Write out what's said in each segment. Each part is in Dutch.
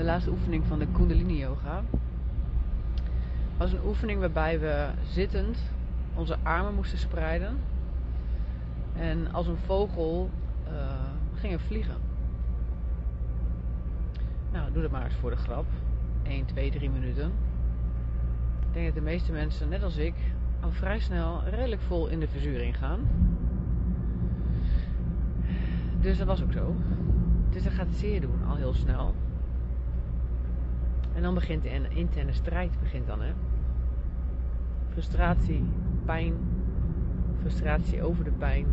de laatste oefening van de Kundalini Yoga was een oefening waarbij we zittend onze armen moesten spreiden en als een vogel uh, gingen vliegen. Nou, doe dat maar eens voor de grap. 1, 2, 3 minuten. Ik denk dat de meeste mensen, net als ik, al vrij snel redelijk vol in de verzuring gaan. Dus dat was ook zo. Dus dat gaat zeer doen, al heel snel. En dan begint een interne strijd, begint dan hè. Frustratie, pijn, frustratie over de pijn.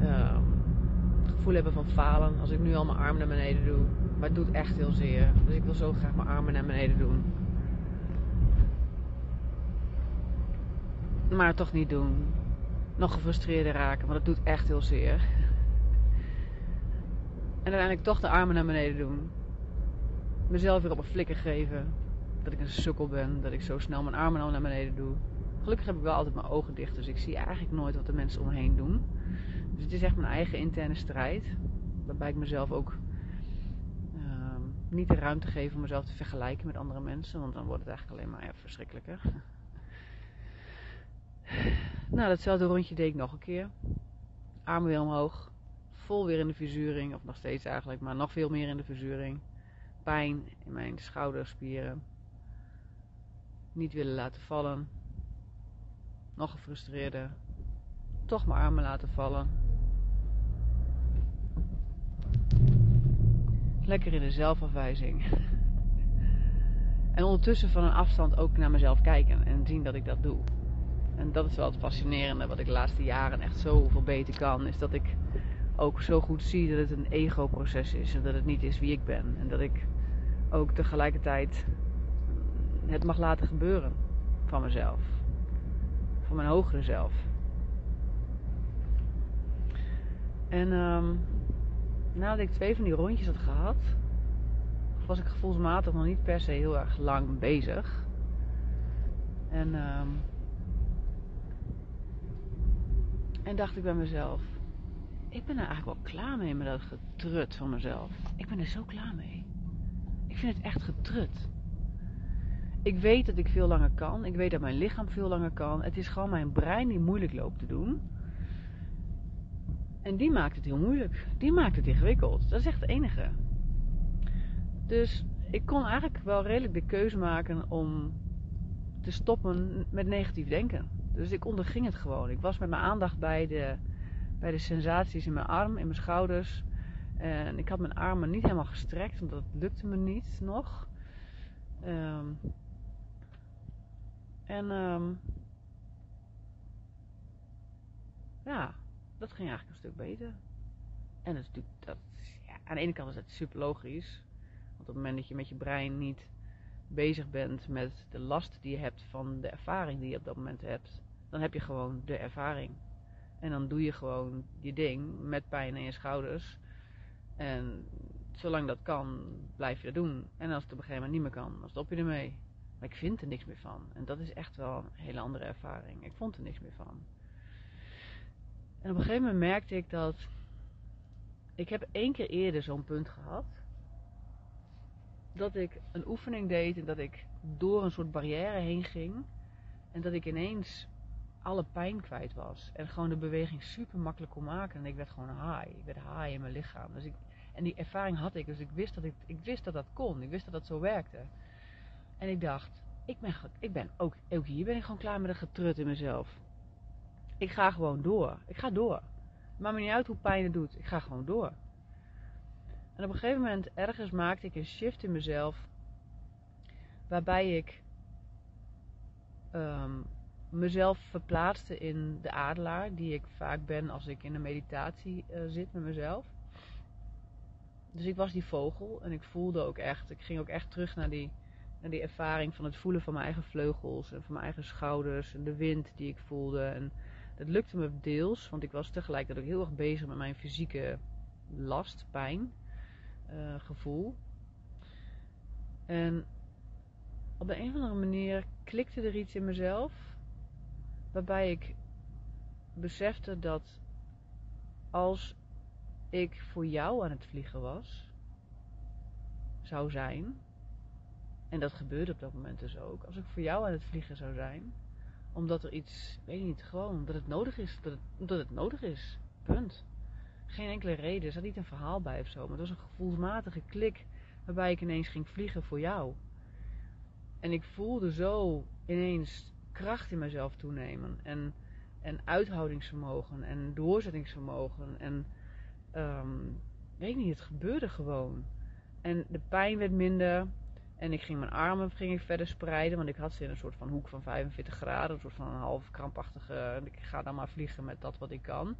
Uh, gevoel hebben van falen. Als ik nu al mijn armen naar beneden doe. Maar het doet echt heel zeer. Dus ik wil zo graag mijn armen naar beneden doen. Maar toch niet doen. Nog gefrustreerder raken, want het doet echt heel zeer. En uiteindelijk toch de armen naar beneden doen. Mezelf weer op een flikker geven. Dat ik een sukkel ben. Dat ik zo snel mijn armen naar beneden doe. Gelukkig heb ik wel altijd mijn ogen dicht. Dus ik zie eigenlijk nooit wat de mensen om me heen doen. Dus het is echt mijn eigen interne strijd. Waarbij ik mezelf ook uh, niet de ruimte geef om mezelf te vergelijken met andere mensen. Want dan wordt het eigenlijk alleen maar verschrikkelijker. nou, datzelfde rondje deed ik nog een keer. Armen weer omhoog. Vol weer in de verzuring. Of nog steeds eigenlijk, maar nog veel meer in de verzuring. Pijn in mijn schouderspieren. Niet willen laten vallen. Nog gefrustreerder. Toch mijn armen laten vallen. Lekker in de zelfafwijzing. En ondertussen van een afstand ook naar mezelf kijken en zien dat ik dat doe. En dat is wel het fascinerende wat ik de laatste jaren echt zoveel beter kan. Is dat ik ook zo goed zie dat het een ego-proces is. En dat het niet is wie ik ben. En dat ik ook tegelijkertijd het mag laten gebeuren van mezelf. Van mijn hogere zelf. En um, nadat ik twee van die rondjes had gehad, was ik gevoelsmatig nog niet per se heel erg lang bezig. En, um, en dacht ik bij mezelf, ik ben er eigenlijk wel klaar mee met dat getrut van mezelf. Ik ben er zo klaar mee. Ik vind het echt getrut. Ik weet dat ik veel langer kan. Ik weet dat mijn lichaam veel langer kan. Het is gewoon mijn brein die moeilijk loopt te doen. En die maakt het heel moeilijk. Die maakt het ingewikkeld. Dat is echt het enige. Dus ik kon eigenlijk wel redelijk de keuze maken om te stoppen met negatief denken. Dus ik onderging het gewoon. Ik was met mijn aandacht bij de, bij de sensaties in mijn arm, in mijn schouders. En ik had mijn armen niet helemaal gestrekt, want dat lukte me niet nog. Um, en um, ja, dat ging eigenlijk een stuk beter. En dat is natuurlijk, dat, ja, aan de ene kant is dat super logisch. Want op het moment dat je met je brein niet bezig bent met de last die je hebt van de ervaring die je op dat moment hebt, dan heb je gewoon de ervaring. En dan doe je gewoon je ding met pijn in je schouders. En zolang dat kan, blijf je dat doen. En als het op een gegeven moment niet meer kan, dan stop je ermee. Maar ik vind er niks meer van. En dat is echt wel een hele andere ervaring. Ik vond er niks meer van. En op een gegeven moment merkte ik dat. Ik heb één keer eerder zo'n punt gehad. Dat ik een oefening deed en dat ik door een soort barrière heen ging. En dat ik ineens alle pijn kwijt was. En gewoon de beweging super makkelijk kon maken. En ik werd gewoon high. Ik werd high in mijn lichaam. Dus ik, en die ervaring had ik. Dus ik wist dat ik, ik wist dat dat kon. Ik wist dat dat zo werkte. En ik dacht, ik ben, ik ben ook, hier ben ik gewoon klaar met een getrut in mezelf. Ik ga gewoon door. Ik ga door. Maakt me niet uit hoe pijn het doet. Ik ga gewoon door. En op een gegeven moment, ergens maakte ik een shift in mezelf. Waarbij ik um, mezelf verplaatste in de adelaar. Die ik vaak ben als ik in een meditatie uh, zit met mezelf. Dus ik was die vogel. En ik voelde ook echt. Ik ging ook echt terug naar die, naar die ervaring van het voelen van mijn eigen vleugels. En van mijn eigen schouders. En de wind die ik voelde. En dat lukte me deels, want ik was tegelijkertijd ook heel erg bezig met mijn fysieke last, pijn, uh, gevoel. En op de een of andere manier klikte er iets in mezelf, waarbij ik besefte dat als ik voor jou aan het vliegen was, zou zijn, en dat gebeurde op dat moment dus ook, als ik voor jou aan het vliegen zou zijn, omdat er iets, weet je niet, gewoon dat het nodig is, dat het, nodig is. Punt. Geen enkele reden, er zat niet een verhaal bij of zo, maar het was een gevoelsmatige klik waarbij ik ineens ging vliegen voor jou. En ik voelde zo ineens kracht in mezelf toenemen. En, en uithoudingsvermogen en doorzettingsvermogen. En um, weet niet, het gebeurde gewoon. En de pijn werd minder. En ik ging mijn armen ging ik verder spreiden. Want ik had ze in een soort van hoek van 45 graden. Een soort van een half krampachtige. Ik ga dan maar vliegen met dat wat ik kan.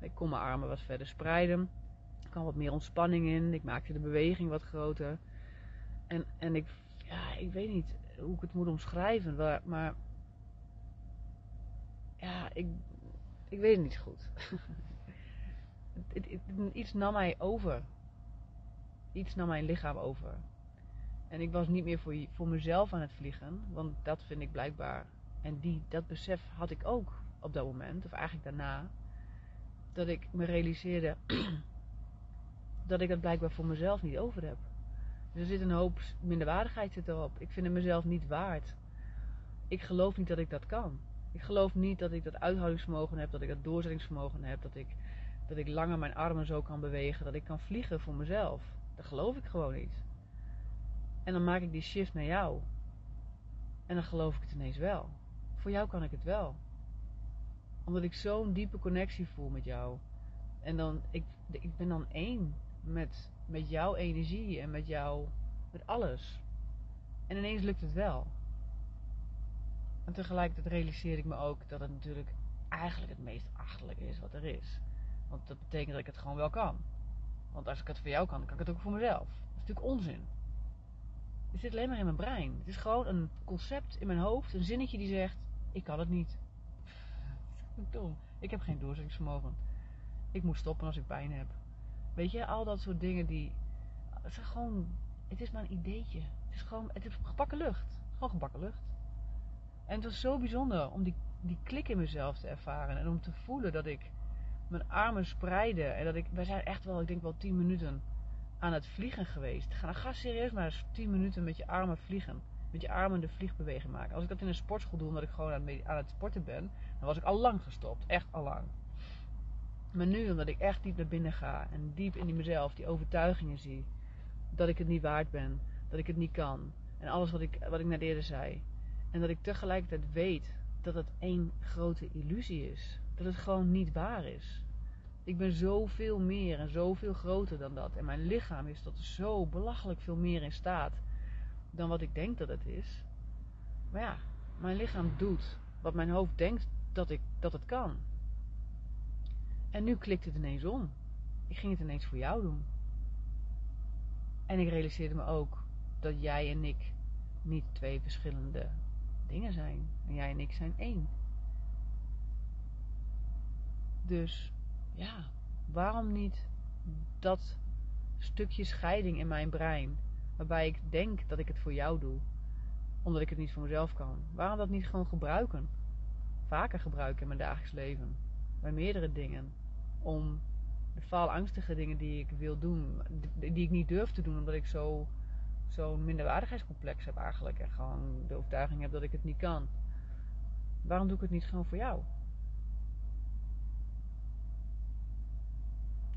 Ik kon mijn armen wat verder spreiden. Er kwam wat meer ontspanning in. Ik maakte de beweging wat groter. En, en ik, ja, ik weet niet hoe ik het moet omschrijven. Maar ja, ik, ik weet het niet goed. iets nam mij over. Iets nam mijn lichaam over. En ik was niet meer voor, voor mezelf aan het vliegen, want dat vind ik blijkbaar. En die, dat besef had ik ook op dat moment, of eigenlijk daarna, dat ik me realiseerde dat ik het blijkbaar voor mezelf niet over heb. Dus er zit een hoop minderwaardigheid zit erop. Ik vind het mezelf niet waard. Ik geloof niet dat ik dat kan. Ik geloof niet dat ik dat uithoudingsvermogen heb, dat ik dat doorzettingsvermogen heb, dat ik, dat ik langer mijn armen zo kan bewegen, dat ik kan vliegen voor mezelf. Dat geloof ik gewoon niet. En dan maak ik die shift naar jou. En dan geloof ik het ineens wel. Voor jou kan ik het wel. Omdat ik zo'n diepe connectie voel met jou. En dan, ik, ik ben dan één met, met jouw energie en met jou, met alles. En ineens lukt het wel. En tegelijkertijd realiseer ik me ook dat het natuurlijk eigenlijk het meest achterlijke is wat er is. Want dat betekent dat ik het gewoon wel kan. Want als ik het voor jou kan, dan kan ik het ook voor mezelf. Dat is natuurlijk onzin. Het zit alleen maar in mijn brein. Het is gewoon een concept in mijn hoofd, een zinnetje die zegt: Ik kan het niet. Dom. Ik heb geen doorzettingsvermogen. Ik moet stoppen als ik pijn heb. Weet je, al dat soort dingen die. Het is gewoon. Het is maar een ideetje. Het is gewoon. Het is gebakken lucht. Gewoon gebakken lucht. En het was zo bijzonder om die, die klik in mezelf te ervaren. En om te voelen dat ik mijn armen spreide. En dat ik, wij zijn echt wel, ik denk wel 10 minuten aan het vliegen geweest. Ga, serieus maar eens 10 minuten met je armen vliegen. Met je armen de vliegbeweging maken. Als ik dat in een sportschool doe, omdat ik gewoon aan, aan het sporten ben, dan was ik al lang gestopt. Echt al lang. Maar nu, omdat ik echt diep naar binnen ga en diep in die mezelf die overtuigingen zie, dat ik het niet waard ben, dat ik het niet kan. En alles wat ik, wat ik net eerder zei. En dat ik tegelijkertijd weet dat het één grote illusie is. Dat het gewoon niet waar is. Ik ben zoveel meer en zoveel groter dan dat. En mijn lichaam is tot zo belachelijk veel meer in staat dan wat ik denk dat het is. Maar ja, mijn lichaam doet wat mijn hoofd denkt dat, ik, dat het kan. En nu klikt het ineens om. Ik ging het ineens voor jou doen. En ik realiseerde me ook dat jij en ik niet twee verschillende dingen zijn. En jij en ik zijn één. Dus ja, waarom niet dat stukje scheiding in mijn brein, waarbij ik denk dat ik het voor jou doe, omdat ik het niet voor mezelf kan? Waarom dat niet gewoon gebruiken? Vaker gebruiken in mijn dagelijks leven, bij meerdere dingen, om de faalangstige dingen die ik wil doen, die ik niet durf te doen, omdat ik zo zo'n minderwaardigheidscomplex heb eigenlijk. En gewoon de overtuiging heb dat ik het niet kan. Waarom doe ik het niet gewoon voor jou?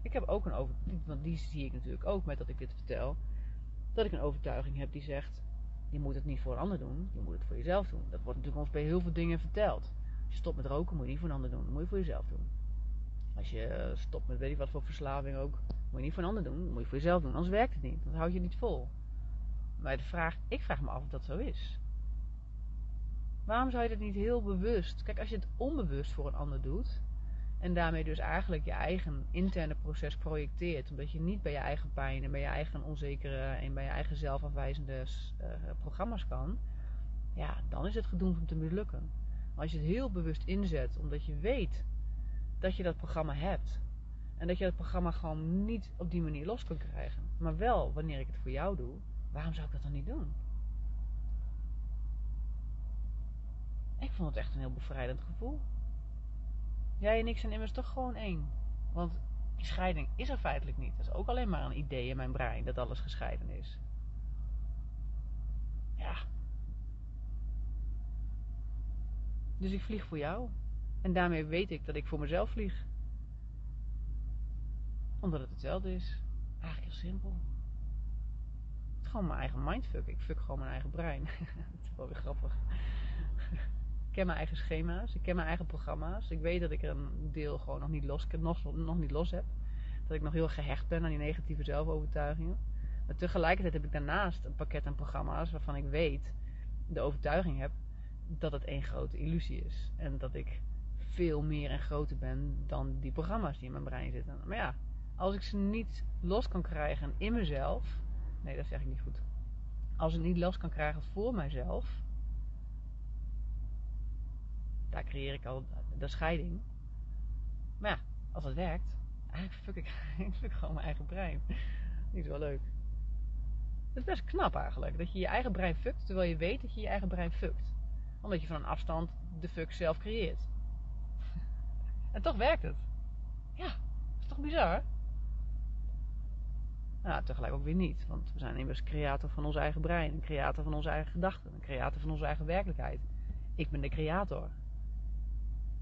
Ik heb ook een overtuiging, want die zie ik natuurlijk ook met dat ik dit vertel. Dat ik een overtuiging heb die zegt: je moet het niet voor een ander doen, je moet het voor jezelf doen. Dat wordt natuurlijk ons bij heel veel dingen verteld. Als je stopt met roken, moet je niet voor een ander doen, dat moet je voor jezelf doen. Als je stopt met weet ik wat voor verslaving ook, moet je niet voor een ander doen, dat moet je voor jezelf doen. Anders werkt het niet, dan houd je niet vol. Maar de vraag, ik vraag me af of dat zo is. Waarom zou je dat niet heel bewust... Kijk, als je het onbewust voor een ander doet... en daarmee dus eigenlijk je eigen interne proces projecteert... omdat je niet bij je eigen pijn en bij je eigen onzekere... en bij je eigen zelfafwijzende uh, programma's kan... ja, dan is het gedoemd om te mislukken. Maar als je het heel bewust inzet... omdat je weet dat je dat programma hebt... en dat je dat programma gewoon niet op die manier los kunt krijgen... maar wel wanneer ik het voor jou doe Waarom zou ik dat dan niet doen? Ik vond het echt een heel bevrijdend gevoel. Jij en ik zijn immers toch gewoon één. Want die scheiding is er feitelijk niet. Dat is ook alleen maar een idee in mijn brein dat alles gescheiden is. Ja. Dus ik vlieg voor jou. En daarmee weet ik dat ik voor mezelf vlieg. Omdat het hetzelfde is. Eigenlijk heel simpel. Mijn eigen mindfuck. Ik fuck gewoon mijn eigen brein. dat is wel weer grappig. ik ken mijn eigen schema's. Ik ken mijn eigen programma's. Ik weet dat ik er een deel gewoon nog niet los, nog, nog niet los heb. Dat ik nog heel gehecht ben aan die negatieve zelfovertuigingen. Maar tegelijkertijd heb ik daarnaast een pakket aan programma's waarvan ik weet, de overtuiging heb, dat het één grote illusie is. En dat ik veel meer en groter ben dan die programma's die in mijn brein zitten. Maar ja, als ik ze niet los kan krijgen in mezelf. Nee, dat zeg ik niet goed. Als ik niet los kan krijgen voor mijzelf. Daar creëer ik al de scheiding. Maar ja, als het werkt. Eigenlijk fuck ik, gewoon mijn eigen brein. Niet wel leuk. Het is best knap eigenlijk. Dat je je eigen brein fuckt terwijl je weet dat je je eigen brein fuckt. Omdat je van een afstand de fuck zelf creëert. En toch werkt het. Ja, is toch bizar? Nou, tegelijk ook weer niet. Want we zijn immers creator van ons eigen brein. Een creator van onze eigen gedachten. Een creator van onze eigen werkelijkheid. Ik ben de creator.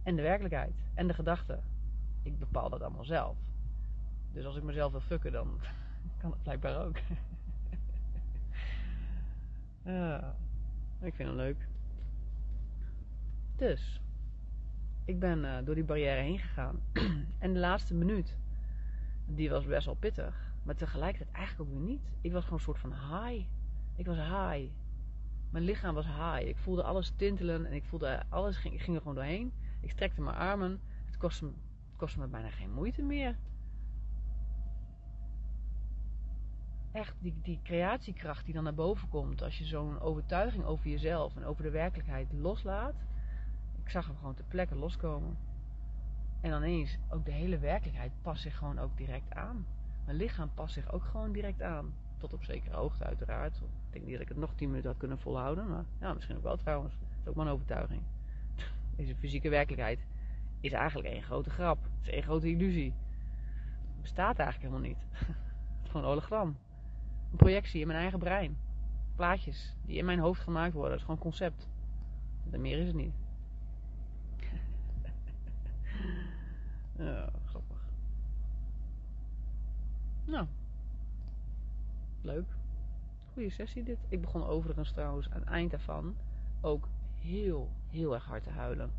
En de werkelijkheid. En de gedachten. Ik bepaal dat allemaal zelf. Dus als ik mezelf wil fucken, dan kan het blijkbaar ook. ja, ik vind het leuk. Dus, ik ben uh, door die barrière heen gegaan. en de laatste minuut, die was best wel pittig. Maar tegelijkertijd eigenlijk ook weer niet. Ik was gewoon een soort van high. Ik was high. Mijn lichaam was high. Ik voelde alles tintelen en ik voelde alles, ging, ging er gewoon doorheen. Ik strekte mijn armen. Het kostte, kostte me bijna geen moeite meer. Echt, die, die creatiekracht die dan naar boven komt als je zo'n overtuiging over jezelf en over de werkelijkheid loslaat ik zag hem gewoon ter plekke loskomen. En dan eens, ook de hele werkelijkheid past zich gewoon ook direct aan. Mijn lichaam past zich ook gewoon direct aan. Tot op zekere hoogte uiteraard. Ik denk niet dat ik het nog 10 minuten had kunnen volhouden. Maar ja, misschien ook wel trouwens. Dat is ook mijn overtuiging. Deze fysieke werkelijkheid is eigenlijk één grote grap. Het is één grote illusie. Het bestaat eigenlijk helemaal niet. Het is gewoon een hologram. Een projectie in mijn eigen brein. Plaatjes die in mijn hoofd gemaakt worden. Het is gewoon concept. En meer is het niet. Nou, leuk. Goede sessie dit. Ik begon overigens trouwens aan het eind daarvan ook heel, heel erg hard te huilen.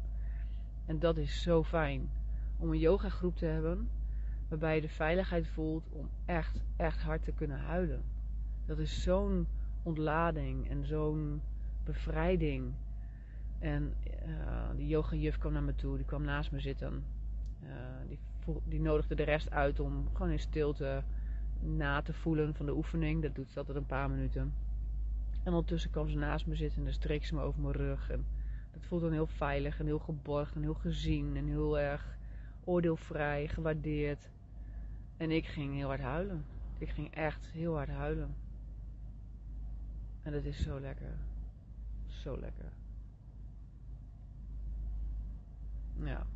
En dat is zo fijn. Om een yoga groep te hebben waarbij je de veiligheid voelt om echt, echt hard te kunnen huilen. Dat is zo'n ontlading en zo'n bevrijding. En uh, die yoga juf kwam naar me toe, die kwam naast me zitten. Uh, die, die nodigde de rest uit om gewoon in stilte na te voelen van de oefening. Dat doet ze altijd een paar minuten. En ondertussen kwam ze naast me zitten en dan streek ze me over mijn rug. En dat voelt dan heel veilig en heel geborgen en heel gezien en heel erg oordeelvrij, gewaardeerd. En ik ging heel hard huilen. Ik ging echt heel hard huilen. En dat is zo lekker. Zo lekker. Ja.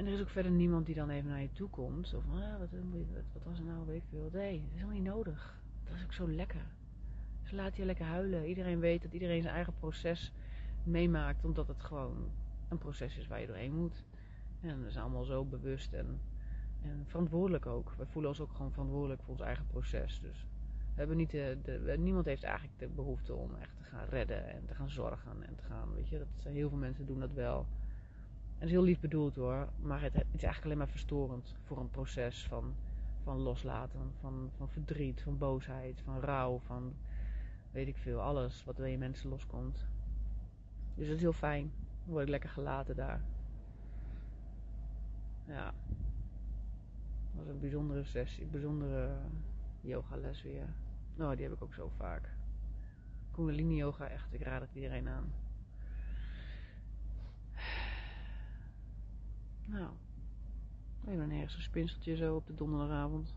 En er is ook verder niemand die dan even naar je toe komt. Of ah, wat, wat, wat, was er nou, weet ik veel. Nee, dat is helemaal niet nodig. Dat is ook zo lekker. Ze laten je lekker huilen. Iedereen weet dat iedereen zijn eigen proces meemaakt. Omdat het gewoon een proces is waar je doorheen moet. En dat is allemaal zo bewust en, en verantwoordelijk ook. We voelen ons ook gewoon verantwoordelijk voor ons eigen proces. Dus we hebben niet de, niemand heeft eigenlijk de behoefte om echt te gaan redden en te gaan zorgen en te gaan, weet je. Dat, heel veel mensen doen dat wel. Dat is heel lief bedoeld hoor, maar het, het, is eigenlijk alleen maar verstorend voor een proces van, van loslaten, van, van verdriet, van boosheid, van rouw, van weet ik veel, alles wat bij je mensen loskomt. Dus dat is heel fijn. Dan word ik lekker gelaten daar. Ja. Dat was een bijzondere sessie, bijzondere yogales weer. Nou, die heb ik ook zo vaak. Kundalini yoga, echt, ik raad het iedereen aan. Nou, even een ergens een spinseltje zo op de donderdagavond.